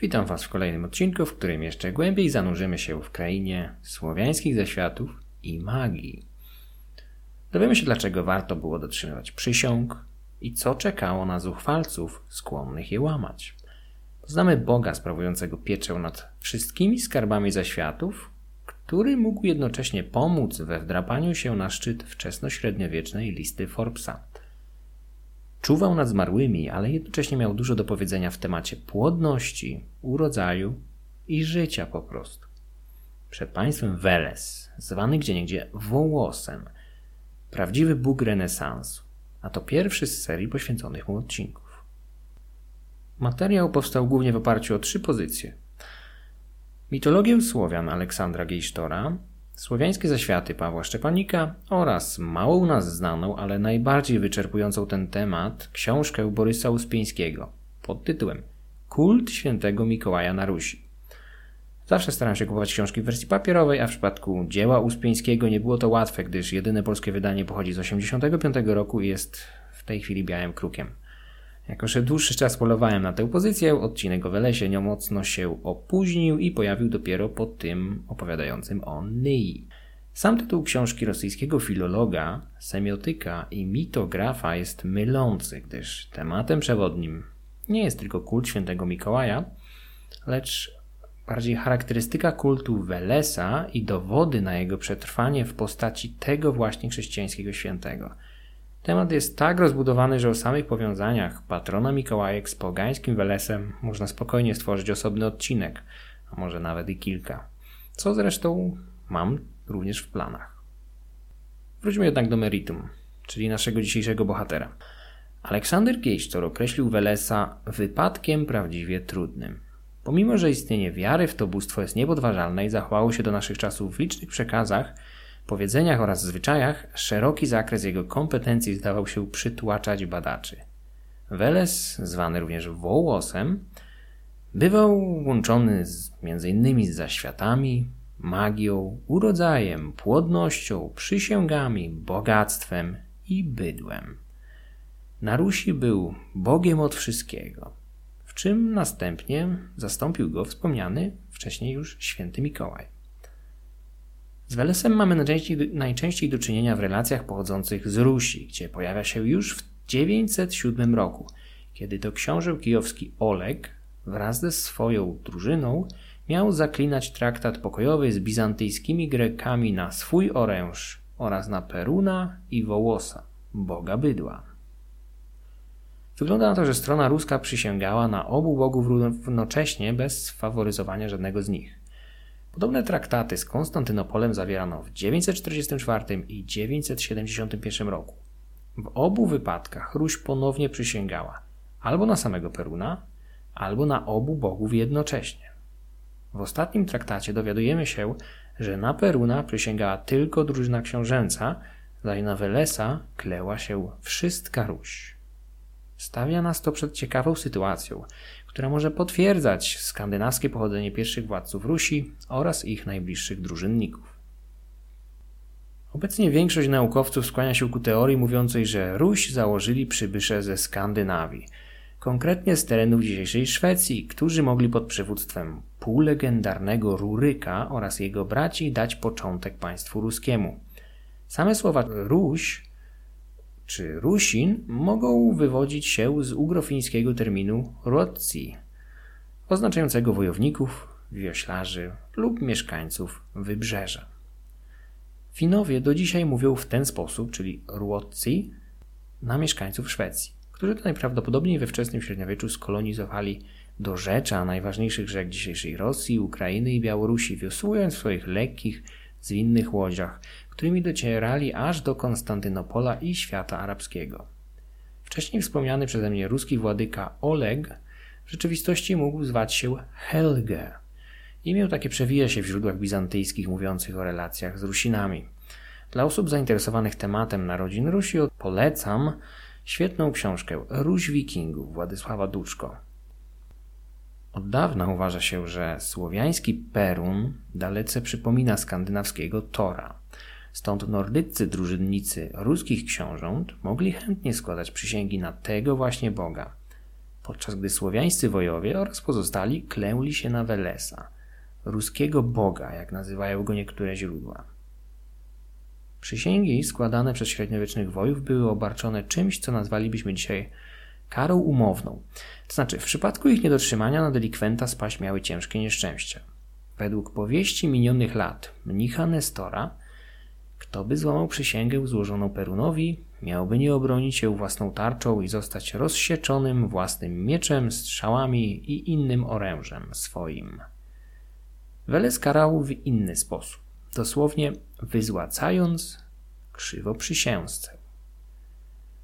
Witam Was w kolejnym odcinku, w którym jeszcze głębiej zanurzymy się w krainie słowiańskich zaświatów i magii. Dowiemy się, dlaczego warto było dotrzymywać przysiąg i co czekało na zuchwalców skłonnych je łamać. Poznamy Boga sprawującego pieczę nad wszystkimi skarbami zaświatów, który mógł jednocześnie pomóc we wdrapaniu się na szczyt wczesnośredniowiecznej listy Forbesa. Czuwał nad zmarłymi, ale jednocześnie miał dużo do powiedzenia w temacie płodności, urodzaju i życia po prostu. Przed państwem Weles, zwany gdzieniegdzie Wołosem, prawdziwy Bóg renesansu, a to pierwszy z serii poświęconych mu odcinków. Materiał powstał głównie w oparciu o trzy pozycje. Mitologię Słowian Aleksandra Gejsztora, Słowiańskie zaświaty Pawła Szczepanika oraz mało u nas znaną, ale najbardziej wyczerpującą ten temat książkę Borysa Uspieńskiego pod tytułem Kult świętego Mikołaja na Rusi. Zawsze staram się kupować książki w wersji papierowej, a w przypadku dzieła Uspieńskiego nie było to łatwe, gdyż jedyne polskie wydanie pochodzi z 1985 roku i jest w tej chwili białym krukiem. Jako, że dłuższy czas polowałem na tę pozycję, odcinek o Welesie niemocno się opóźnił i pojawił dopiero po tym opowiadającym o Nyi. Sam tytuł książki rosyjskiego filologa, semiotyka i mitografa jest mylący, gdyż tematem przewodnim nie jest tylko kult świętego Mikołaja, lecz bardziej charakterystyka kultu Welesa i dowody na jego przetrwanie w postaci tego właśnie chrześcijańskiego świętego – Temat jest tak rozbudowany, że o samych powiązaniach patrona Mikołajek z pogańskim Welesem można spokojnie stworzyć osobny odcinek, a może nawet i kilka. Co zresztą mam również w planach. Wróćmy jednak do meritum, czyli naszego dzisiejszego bohatera. Aleksander Kiejsztor określił Welesa wypadkiem prawdziwie trudnym. Pomimo, że istnienie wiary w to bóstwo jest niepodważalne i zachowało się do naszych czasów w licznych przekazach, powiedzeniach oraz zwyczajach szeroki zakres jego kompetencji zdawał się przytłaczać badaczy. Weles, zwany również Wołosem, bywał łączony z, m.in. z zaświatami, magią, urodzajem, płodnością, przysięgami, bogactwem i bydłem. Na Rusi był Bogiem od wszystkiego, w czym następnie zastąpił go wspomniany wcześniej już święty Mikołaj. Z Welesem mamy najczęściej, najczęściej do czynienia w relacjach pochodzących z Rusi, gdzie pojawia się już w 907 roku, kiedy to książę kijowski Oleg wraz ze swoją drużyną miał zaklinać traktat pokojowy z bizantyjskimi Grekami na swój oręż oraz na Peruna i Wołosa, boga bydła. Wygląda na to, że strona ruska przysięgała na obu bogów równocześnie bez faworyzowania żadnego z nich. Podobne traktaty z Konstantynopolem zawierano w 944 i 971 roku. W obu wypadkach Ruś ponownie przysięgała albo na samego Peruna, albo na obu bogów jednocześnie. W ostatnim traktacie dowiadujemy się, że na Peruna przysięgała tylko drużyna książęca, zaś na Welesa kleła się wszystka Ruś. Stawia nas to przed ciekawą sytuacją, która może potwierdzać skandynawskie pochodzenie pierwszych władców Rusi oraz ich najbliższych drużynników. Obecnie większość naukowców skłania się ku teorii mówiącej, że Ruś założyli przybysze ze Skandynawii, konkretnie z terenów dzisiejszej Szwecji, którzy mogli pod przywództwem półlegendarnego Ruryka oraz jego braci dać początek państwu ruskiemu. Same słowa Ruś czy Rusin mogą wywodzić się z ugrofińskiego terminu rodzi, oznaczającego wojowników, wioślarzy lub mieszkańców wybrzeża. Finowie do dzisiaj mówią w ten sposób, czyli ruotzi, na mieszkańców Szwecji, którzy to najprawdopodobniej we wczesnym średniowieczu skolonizowali do rzecza najważniejszych rzek dzisiejszej Rosji, Ukrainy i Białorusi, wiosłując w swoich lekkich, zwinnych łodziach, którymi docierali aż do Konstantynopola i świata arabskiego. Wcześniej wspomniany przeze mnie ruski władyka Oleg w rzeczywistości mógł zwać się Helge. Imię takie przewija się w źródłach bizantyjskich mówiących o relacjach z Rusinami. Dla osób zainteresowanych tematem narodzin Rusi polecam świetną książkę Ruś Wikingów Władysława Duczko. Od dawna uważa się, że słowiański Perun dalece przypomina skandynawskiego Tora. Stąd nordyccy drużynnicy ruskich książąt mogli chętnie składać przysięgi na tego właśnie Boga. podczas gdy słowiańscy wojowie oraz pozostali klęli się na Welesa, ruskiego boga, jak nazywają go niektóre źródła. Przysięgi składane przez średniowiecznych wojów były obarczone czymś, co nazwalibyśmy dzisiaj karą umowną. To znaczy, w przypadku ich niedotrzymania na delikwenta spaść miały ciężkie nieszczęścia. Według powieści minionych lat mnicha Nestora, kto by złamał przysięgę złożoną Perunowi, miałby nie obronić się własną tarczą i zostać rozsieczonym własnym mieczem, strzałami i innym orężem swoim. Weles karał w inny sposób, dosłownie wyzłacając krzywo przysięzcę.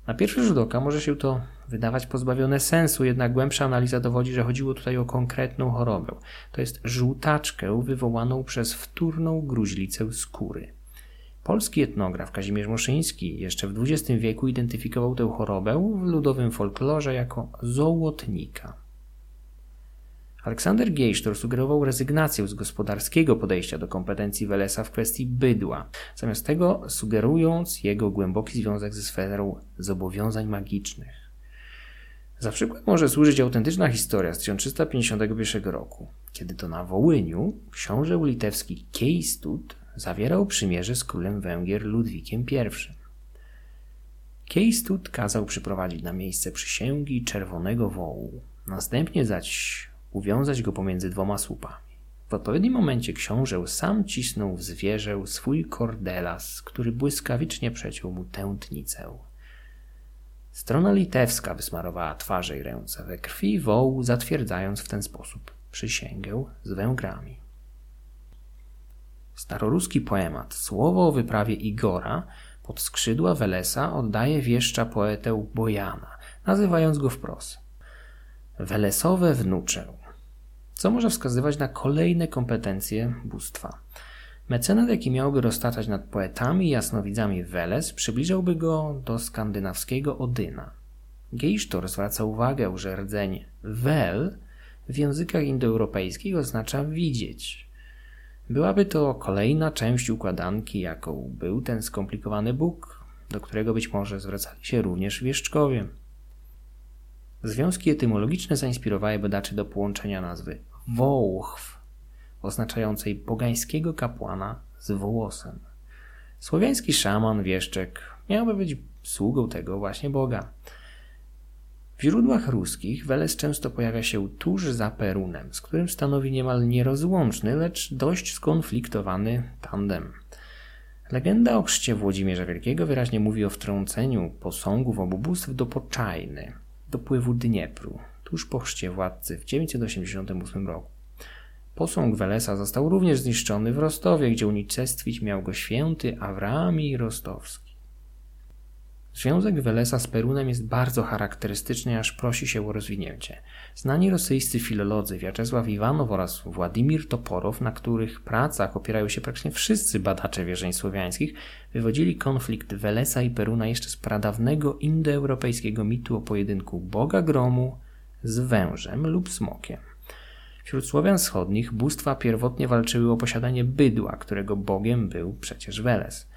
Na pierwszy rzut oka może się to wydawać pozbawione sensu, jednak głębsza analiza dowodzi, że chodziło tutaj o konkretną chorobę. To jest żółtaczkę wywołaną przez wtórną gruźlicę skóry. Polski etnograf Kazimierz Moszyński jeszcze w XX wieku identyfikował tę chorobę w ludowym folklorze jako zołotnika. Aleksander Geisztor sugerował rezygnację z gospodarskiego podejścia do kompetencji Welesa w kwestii bydła, zamiast tego sugerując jego głęboki związek ze sferą zobowiązań magicznych. Za przykład może służyć autentyczna historia z 1351 roku, kiedy to na Wołyniu książę litewski Kiejstud zawierał przymierze z królem Węgier Ludwikiem I. Kiejstud kazał przyprowadzić na miejsce przysięgi czerwonego wołu, następnie zaś uwiązać go pomiędzy dwoma słupami. W odpowiednim momencie książę sam cisnął w zwierzę swój kordelas, który błyskawicznie przeciął mu tętnicę. Strona litewska wysmarowała twarze i ręce we krwi wołu, zatwierdzając w ten sposób przysięgę z Węgrami. Staroruski poemat Słowo o wyprawie Igora pod skrzydła Welesa oddaje wieszcza poetę Bojana, nazywając go wprost. Welesowe wnuczę, co może wskazywać na kolejne kompetencje bóstwa. Mecenat, jaki miałby roztaczać nad poetami i jasnowidzami Weles, przybliżałby go do skandynawskiego Odyna. Geisztor zwraca uwagę, że rdzeń wel w językach indoeuropejskich oznacza widzieć. Byłaby to kolejna część układanki, jaką był ten skomplikowany Bóg, do którego być może zwracali się również wieszczkowie. Związki etymologiczne zainspirowały badaczy do połączenia nazwy Wołchw, oznaczającej pogańskiego kapłana z wołosem. Słowiański szaman, wieszczek miałby być sługą tego właśnie Boga. W źródłach ruskich Weles często pojawia się tuż za Perunem, z którym stanowi niemal nierozłączny, lecz dość skonfliktowany tandem. Legenda o chrzcie Włodzimierza Wielkiego wyraźnie mówi o wtrąceniu posągów obu bóstw do Poczajny, dopływu Dniepru, tuż po chrzcie władcy w 988 roku. Posąg Welesa został również zniszczony w Rostowie, gdzie unicestwić miał go święty Awraami Rostowski. Związek Welesa z Perunem jest bardzo charakterystyczny, aż prosi się o rozwinięcie. Znani rosyjscy filolodzy Wiaczesław Iwanow oraz Władimir Toporow, na których pracach opierają się praktycznie wszyscy badacze wierzeń słowiańskich, wywodzili konflikt Welesa i Peruna jeszcze z pradawnego indoeuropejskiego mitu o pojedynku Boga Gromu z wężem lub smokiem. Wśród Słowian wschodnich bóstwa pierwotnie walczyły o posiadanie bydła, którego bogiem był przecież Weles.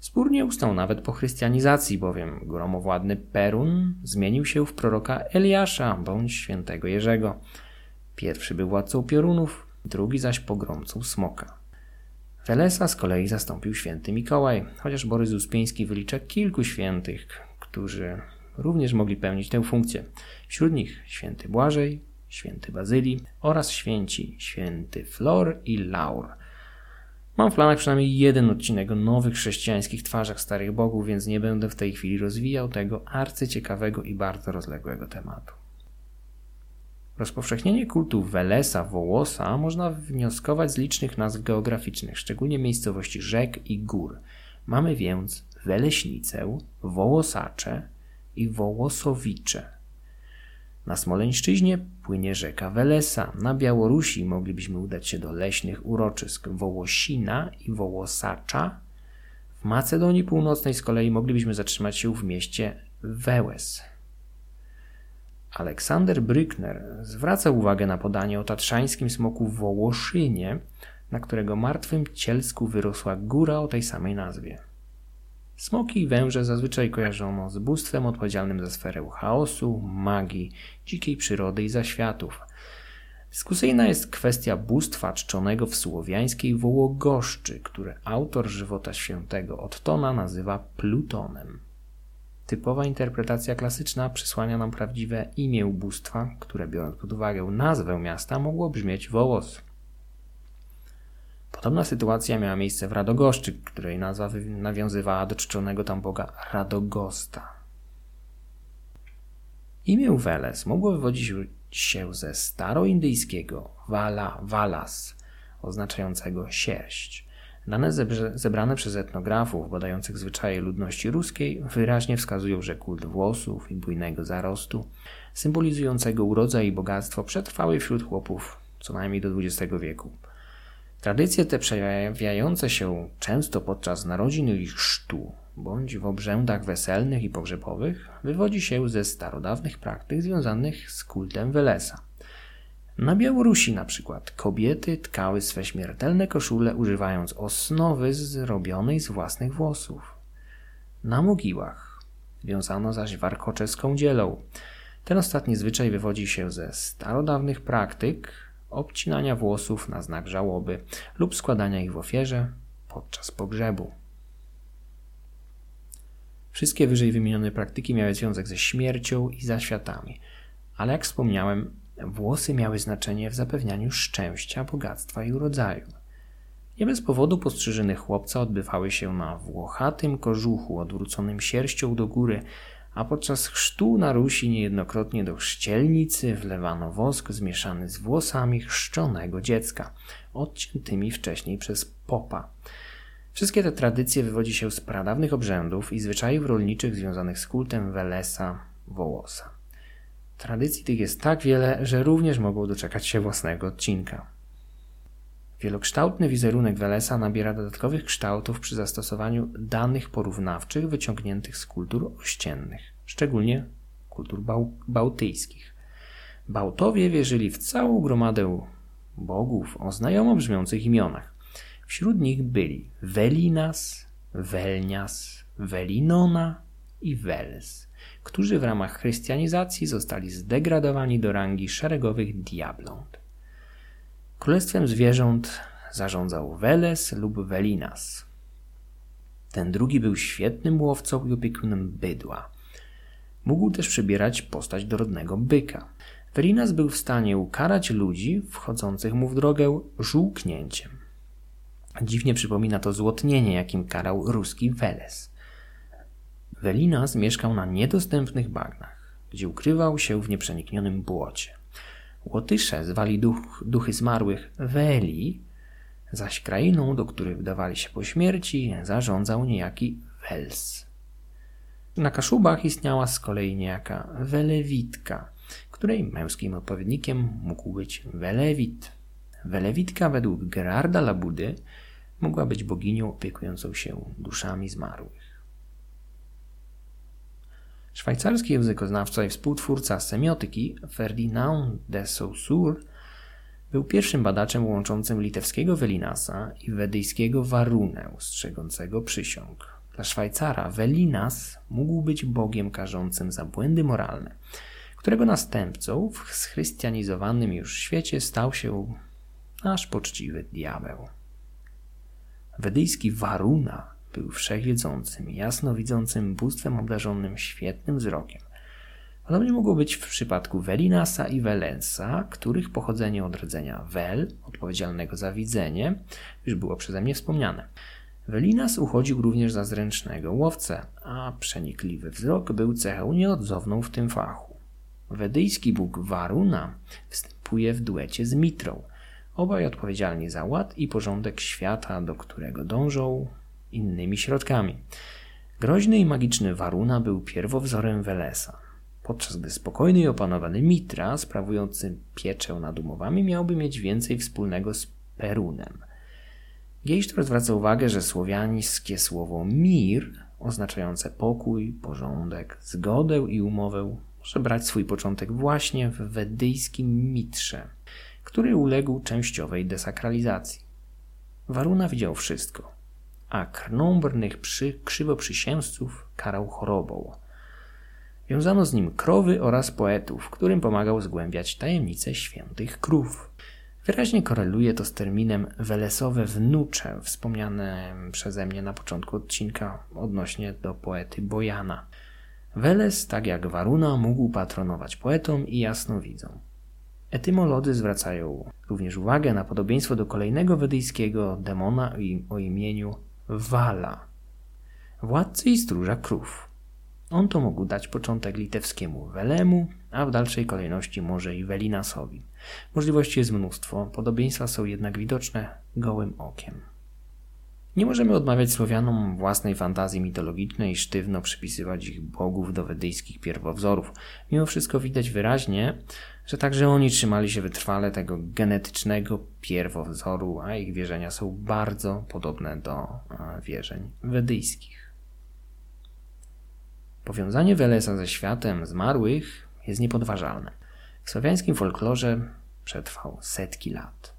Spór nie ustał nawet po chrystianizacji, bowiem gromowładny Perun zmienił się w proroka Eliasza bądź świętego Jerzego. Pierwszy był władcą piorunów, drugi zaś pogromcą smoka. Welesa z kolei zastąpił święty Mikołaj, chociaż Borys Uspieński wylicza kilku świętych, którzy również mogli pełnić tę funkcję. Wśród nich święty Błażej, święty Bazylii oraz święci święty Flor i Laur. Mam w planach przynajmniej jeden odcinek o nowych chrześcijańskich twarzach starych bogów, więc nie będę w tej chwili rozwijał tego arcyciekawego i bardzo rozległego tematu. Rozpowszechnienie kultu Welesa, Wołosa można wnioskować z licznych nazw geograficznych, szczególnie miejscowości rzek i gór. Mamy więc Weleśnicę, Wołosacze i Wołosowicze – na Smoleńszczyźnie płynie rzeka Welesa. Na Białorusi moglibyśmy udać się do leśnych uroczysk Wołosina i Wołosacza. W Macedonii Północnej z kolei moglibyśmy zatrzymać się w mieście Wełes. Aleksander Brückner zwraca uwagę na podanie o tatrzańskim smoku Wołoszynie, na którego martwym cielsku wyrosła góra o tej samej nazwie. Smoki i węże zazwyczaj kojarzono z bóstwem odpowiedzialnym za sferę chaosu, magii, dzikiej przyrody i zaświatów. Dyskusyjna jest kwestia bóstwa czczonego w słowiańskiej Wołogoszczy, które autor żywota świętego Ottona nazywa Plutonem. Typowa interpretacja klasyczna przysłania nam prawdziwe imię bóstwa, które biorąc pod uwagę nazwę miasta mogło brzmieć Wołos. Podobna sytuacja miała miejsce w Radogoszczy, której nazwa nawiązywała do czczonego tam boga Radogosta. Imię Weles mogło wywodzić się ze staroindyjskiego vala valas, oznaczającego sierść. Dane zebrane przez etnografów badających zwyczaje ludności ruskiej wyraźnie wskazują, że kult włosów i bujnego zarostu, symbolizującego urodzaj i bogactwo, przetrwały wśród chłopów co najmniej do XX wieku. Tradycje te przejawiające się często podczas narodzin i chrztu, bądź w obrzędach weselnych i pogrzebowych, wywodzi się ze starodawnych praktyk związanych z kultem Welesa. Na Białorusi na przykład kobiety tkały swe śmiertelne koszule używając osnowy zrobionej z własnych włosów. Na mogiłach wiązano zaś warkocze z kądzielą. Ten ostatni zwyczaj wywodzi się ze starodawnych praktyk obcinania włosów na znak żałoby lub składania ich w ofierze podczas pogrzebu. Wszystkie wyżej wymienione praktyki miały związek ze śmiercią i zaświatami, ale jak wspomniałem, włosy miały znaczenie w zapewnianiu szczęścia, bogactwa i urodzaju. Nie bez powodu postrzyżyny chłopca odbywały się na włochatym kożuchu odwróconym sierścią do góry, a podczas chrztu na Rusi niejednokrotnie do chrzcielnicy wlewano wosk zmieszany z włosami chrzczonego dziecka, odciętymi wcześniej przez popa. Wszystkie te tradycje wywodzi się z pradawnych obrzędów i zwyczajów rolniczych związanych z kultem Welesa Wołosa. Tradycji tych jest tak wiele, że również mogą doczekać się własnego odcinka. Wielokształtny wizerunek Welesa nabiera dodatkowych kształtów przy zastosowaniu danych porównawczych wyciągniętych z kultur ościennych, szczególnie kultur bał bałtyjskich. Bałtowie wierzyli w całą gromadę bogów o znajomo brzmiących imionach. Wśród nich byli Velinas, Welnias, Velinona i Wels, którzy w ramach chrystianizacji zostali zdegradowani do rangi szeregowych diabląt. Królestwem zwierząt zarządzał Weles lub Velinas. Ten drugi był świetnym łowcą i opiekunem bydła. Mógł też przybierać postać dorodnego byka. Velinas był w stanie ukarać ludzi wchodzących mu w drogę żółknięciem. Dziwnie przypomina to złotnienie, jakim karał ruski Weles. Velinas mieszkał na niedostępnych bagnach, gdzie ukrywał się w nieprzeniknionym błocie. Łotysze zwali duch, duchy zmarłych Weli, zaś krainą, do której wdawali się po śmierci, zarządzał niejaki Wels. Na Kaszubach istniała z kolei niejaka Welewitka, której męskim odpowiednikiem mógł być Welewit. Welewitka według Gerarda Labudy mogła być boginią opiekującą się duszami zmarłych. Szwajcarski językoznawca i współtwórca semiotyki Ferdinand de Saussure był pierwszym badaczem łączącym litewskiego Velinasa i wedyjskiego Warunę, strzegącego przysiąg. Dla Szwajcara Velinas mógł być bogiem karzącym za błędy moralne, którego następcą w schrystianizowanym już świecie stał się nasz poczciwy diabeł. Wedyjski Waruna był wszechwiedzącym, jasnowidzącym bóstwem obdarzonym świetnym wzrokiem. Podobnie mogło być w przypadku Velinasa i Velensa, których pochodzenie od rdzenia Vel, odpowiedzialnego za widzenie, już było przeze mnie wspomniane. Velinas uchodził również za zręcznego łowcę, a przenikliwy wzrok był cechą nieodzowną w tym fachu. Wedyjski bóg Varuna występuje w duecie z Mitrą, obaj odpowiedzialni za ład i porządek świata, do którego dążą innymi środkami. Groźny i magiczny Waruna był pierwowzorem Welesa, podczas gdy spokojny i opanowany Mitra, sprawujący pieczę nad umowami, miałby mieć więcej wspólnego z Perunem. Geisztor zwraca uwagę, że słowiańskie słowo mir, oznaczające pokój, porządek, zgodę i umowę, może brać swój początek właśnie w wedyjskim mitrze, który uległ częściowej desakralizacji. Waruna widział wszystko – a krnąbrnych przy, krzywoprzysięzców karał chorobą. Wiązano z nim krowy oraz poetów, którym pomagał zgłębiać tajemnice świętych krów. Wyraźnie koreluje to z terminem welesowe wnucze, wspomnianym przeze mnie na początku odcinka odnośnie do poety Bojana. Weles, tak jak Waruna, mógł patronować poetom i jasnowidzom. Etymolodzy zwracają również uwagę na podobieństwo do kolejnego wedyjskiego demona o imieniu Wala, władcy i stróża krów. On to mógł dać początek litewskiemu Welemu, a w dalszej kolejności może i Welinasowi. Możliwości jest mnóstwo, podobieństwa są jednak widoczne gołym okiem. Nie możemy odmawiać Słowianom własnej fantazji mitologicznej i sztywno przypisywać ich bogów do wedyjskich pierwowzorów. Mimo wszystko widać wyraźnie, że także oni trzymali się wytrwale tego genetycznego pierwowzoru, a ich wierzenia są bardzo podobne do wierzeń wedyjskich. Powiązanie Welesa ze światem zmarłych jest niepodważalne. W słowiańskim folklorze przetrwał setki lat.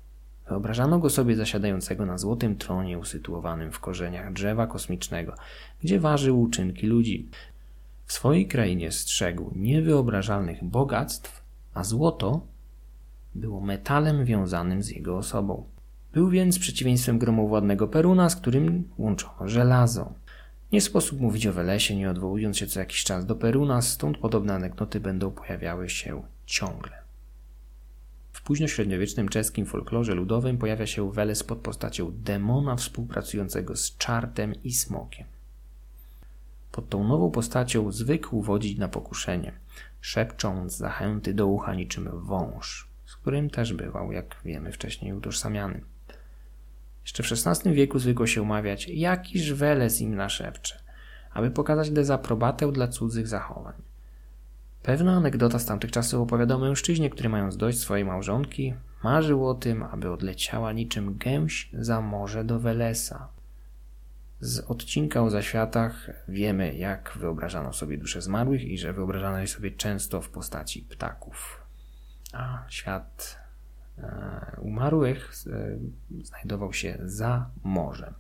Wyobrażano go sobie zasiadającego na złotym tronie usytuowanym w korzeniach drzewa kosmicznego, gdzie ważył uczynki ludzi. W swojej krainie strzegł niewyobrażalnych bogactw, a złoto było metalem wiązanym z jego osobą. Był więc przeciwieństwem gromowładnego Peruna, z którym łączono żelazo. Nie sposób mówić o Welesie, nie odwołując się co jakiś czas do Peruna, stąd podobne anegdoty będą pojawiały się ciągle. W późnośredniowiecznym czeskim folklorze ludowym pojawia się Weles pod postacią demona współpracującego z czartem i smokiem. Pod tą nową postacią zwykł wodzić na pokuszenie, szepcząc zachęty do ucha niczym wąż, z którym też bywał, jak wiemy, wcześniej utożsamiany. Jeszcze w XVI wieku zwykło się umawiać, jakiż Weles im naszepcze, aby pokazać dezaprobatę dla cudzych zachowań. Pewna anegdota z tamtych czasów opowiada o mężczyźnie, który mając dość swojej małżonki, marzył o tym, aby odleciała niczym gęś za morze do Welesa. Z odcinka o zaświatach wiemy, jak wyobrażano sobie dusze zmarłych i że wyobrażano je sobie często w postaci ptaków. A świat e, umarłych e, znajdował się za morzem.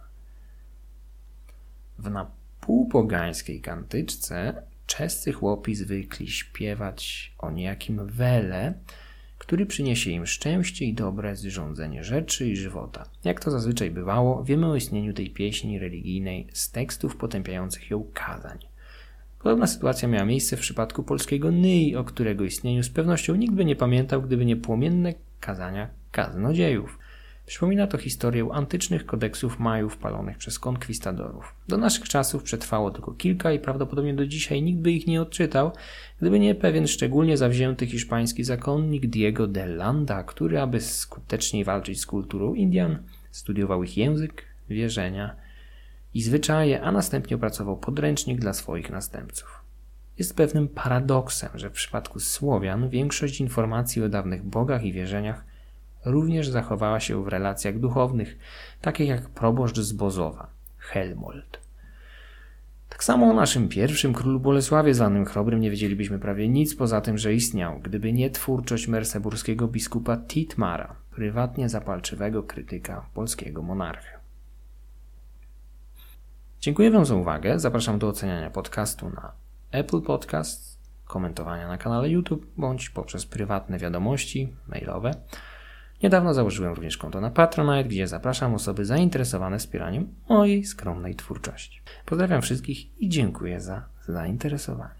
W napółpogańskiej kantyczce czescy chłopi zwykli śpiewać o niejakim wele, który przyniesie im szczęście i dobre zrządzenie rzeczy i żywota. Jak to zazwyczaj bywało, wiemy o istnieniu tej pieśni religijnej z tekstów potępiających ją kazań. Podobna sytuacja miała miejsce w przypadku polskiego Nyi, o którego istnieniu z pewnością nikt by nie pamiętał, gdyby nie płomienne kazania kaznodziejów. Przypomina to historię antycznych kodeksów majów palonych przez konkwistadorów. Do naszych czasów przetrwało tylko kilka i prawdopodobnie do dzisiaj nikt by ich nie odczytał, gdyby nie pewien szczególnie zawzięty hiszpański zakonnik Diego de Landa, który, aby skuteczniej walczyć z kulturą Indian, studiował ich język, wierzenia i zwyczaje, a następnie opracował podręcznik dla swoich następców. Jest pewnym paradoksem, że w przypadku Słowian większość informacji o dawnych bogach i wierzeniach również zachowała się w relacjach duchownych, takich jak proboszcz z Bozowa, Helmold. Tak samo o naszym pierwszym królu Bolesławie zwanym Chrobrym nie wiedzielibyśmy prawie nic poza tym, że istniał, gdyby nie twórczość merseburskiego biskupa Titmara, prywatnie zapalczywego krytyka polskiego monarchy. Dziękuję Wam za uwagę. Zapraszam do oceniania podcastu na Apple Podcast, komentowania na kanale YouTube bądź poprzez prywatne wiadomości mailowe. Niedawno założyłem również konto na Patronite, gdzie zapraszam osoby zainteresowane wspieraniem mojej skromnej twórczości. Pozdrawiam wszystkich i dziękuję za zainteresowanie.